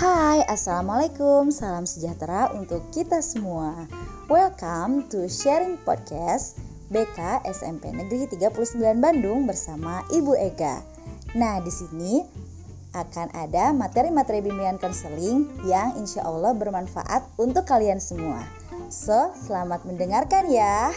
Hai, Assalamualaikum, salam sejahtera untuk kita semua. Welcome to Sharing Podcast BK SMP Negeri 39 Bandung bersama Ibu Ega. Nah, di sini akan ada materi-materi bimbingan konseling yang insya Allah bermanfaat untuk kalian semua. So, selamat mendengarkan ya.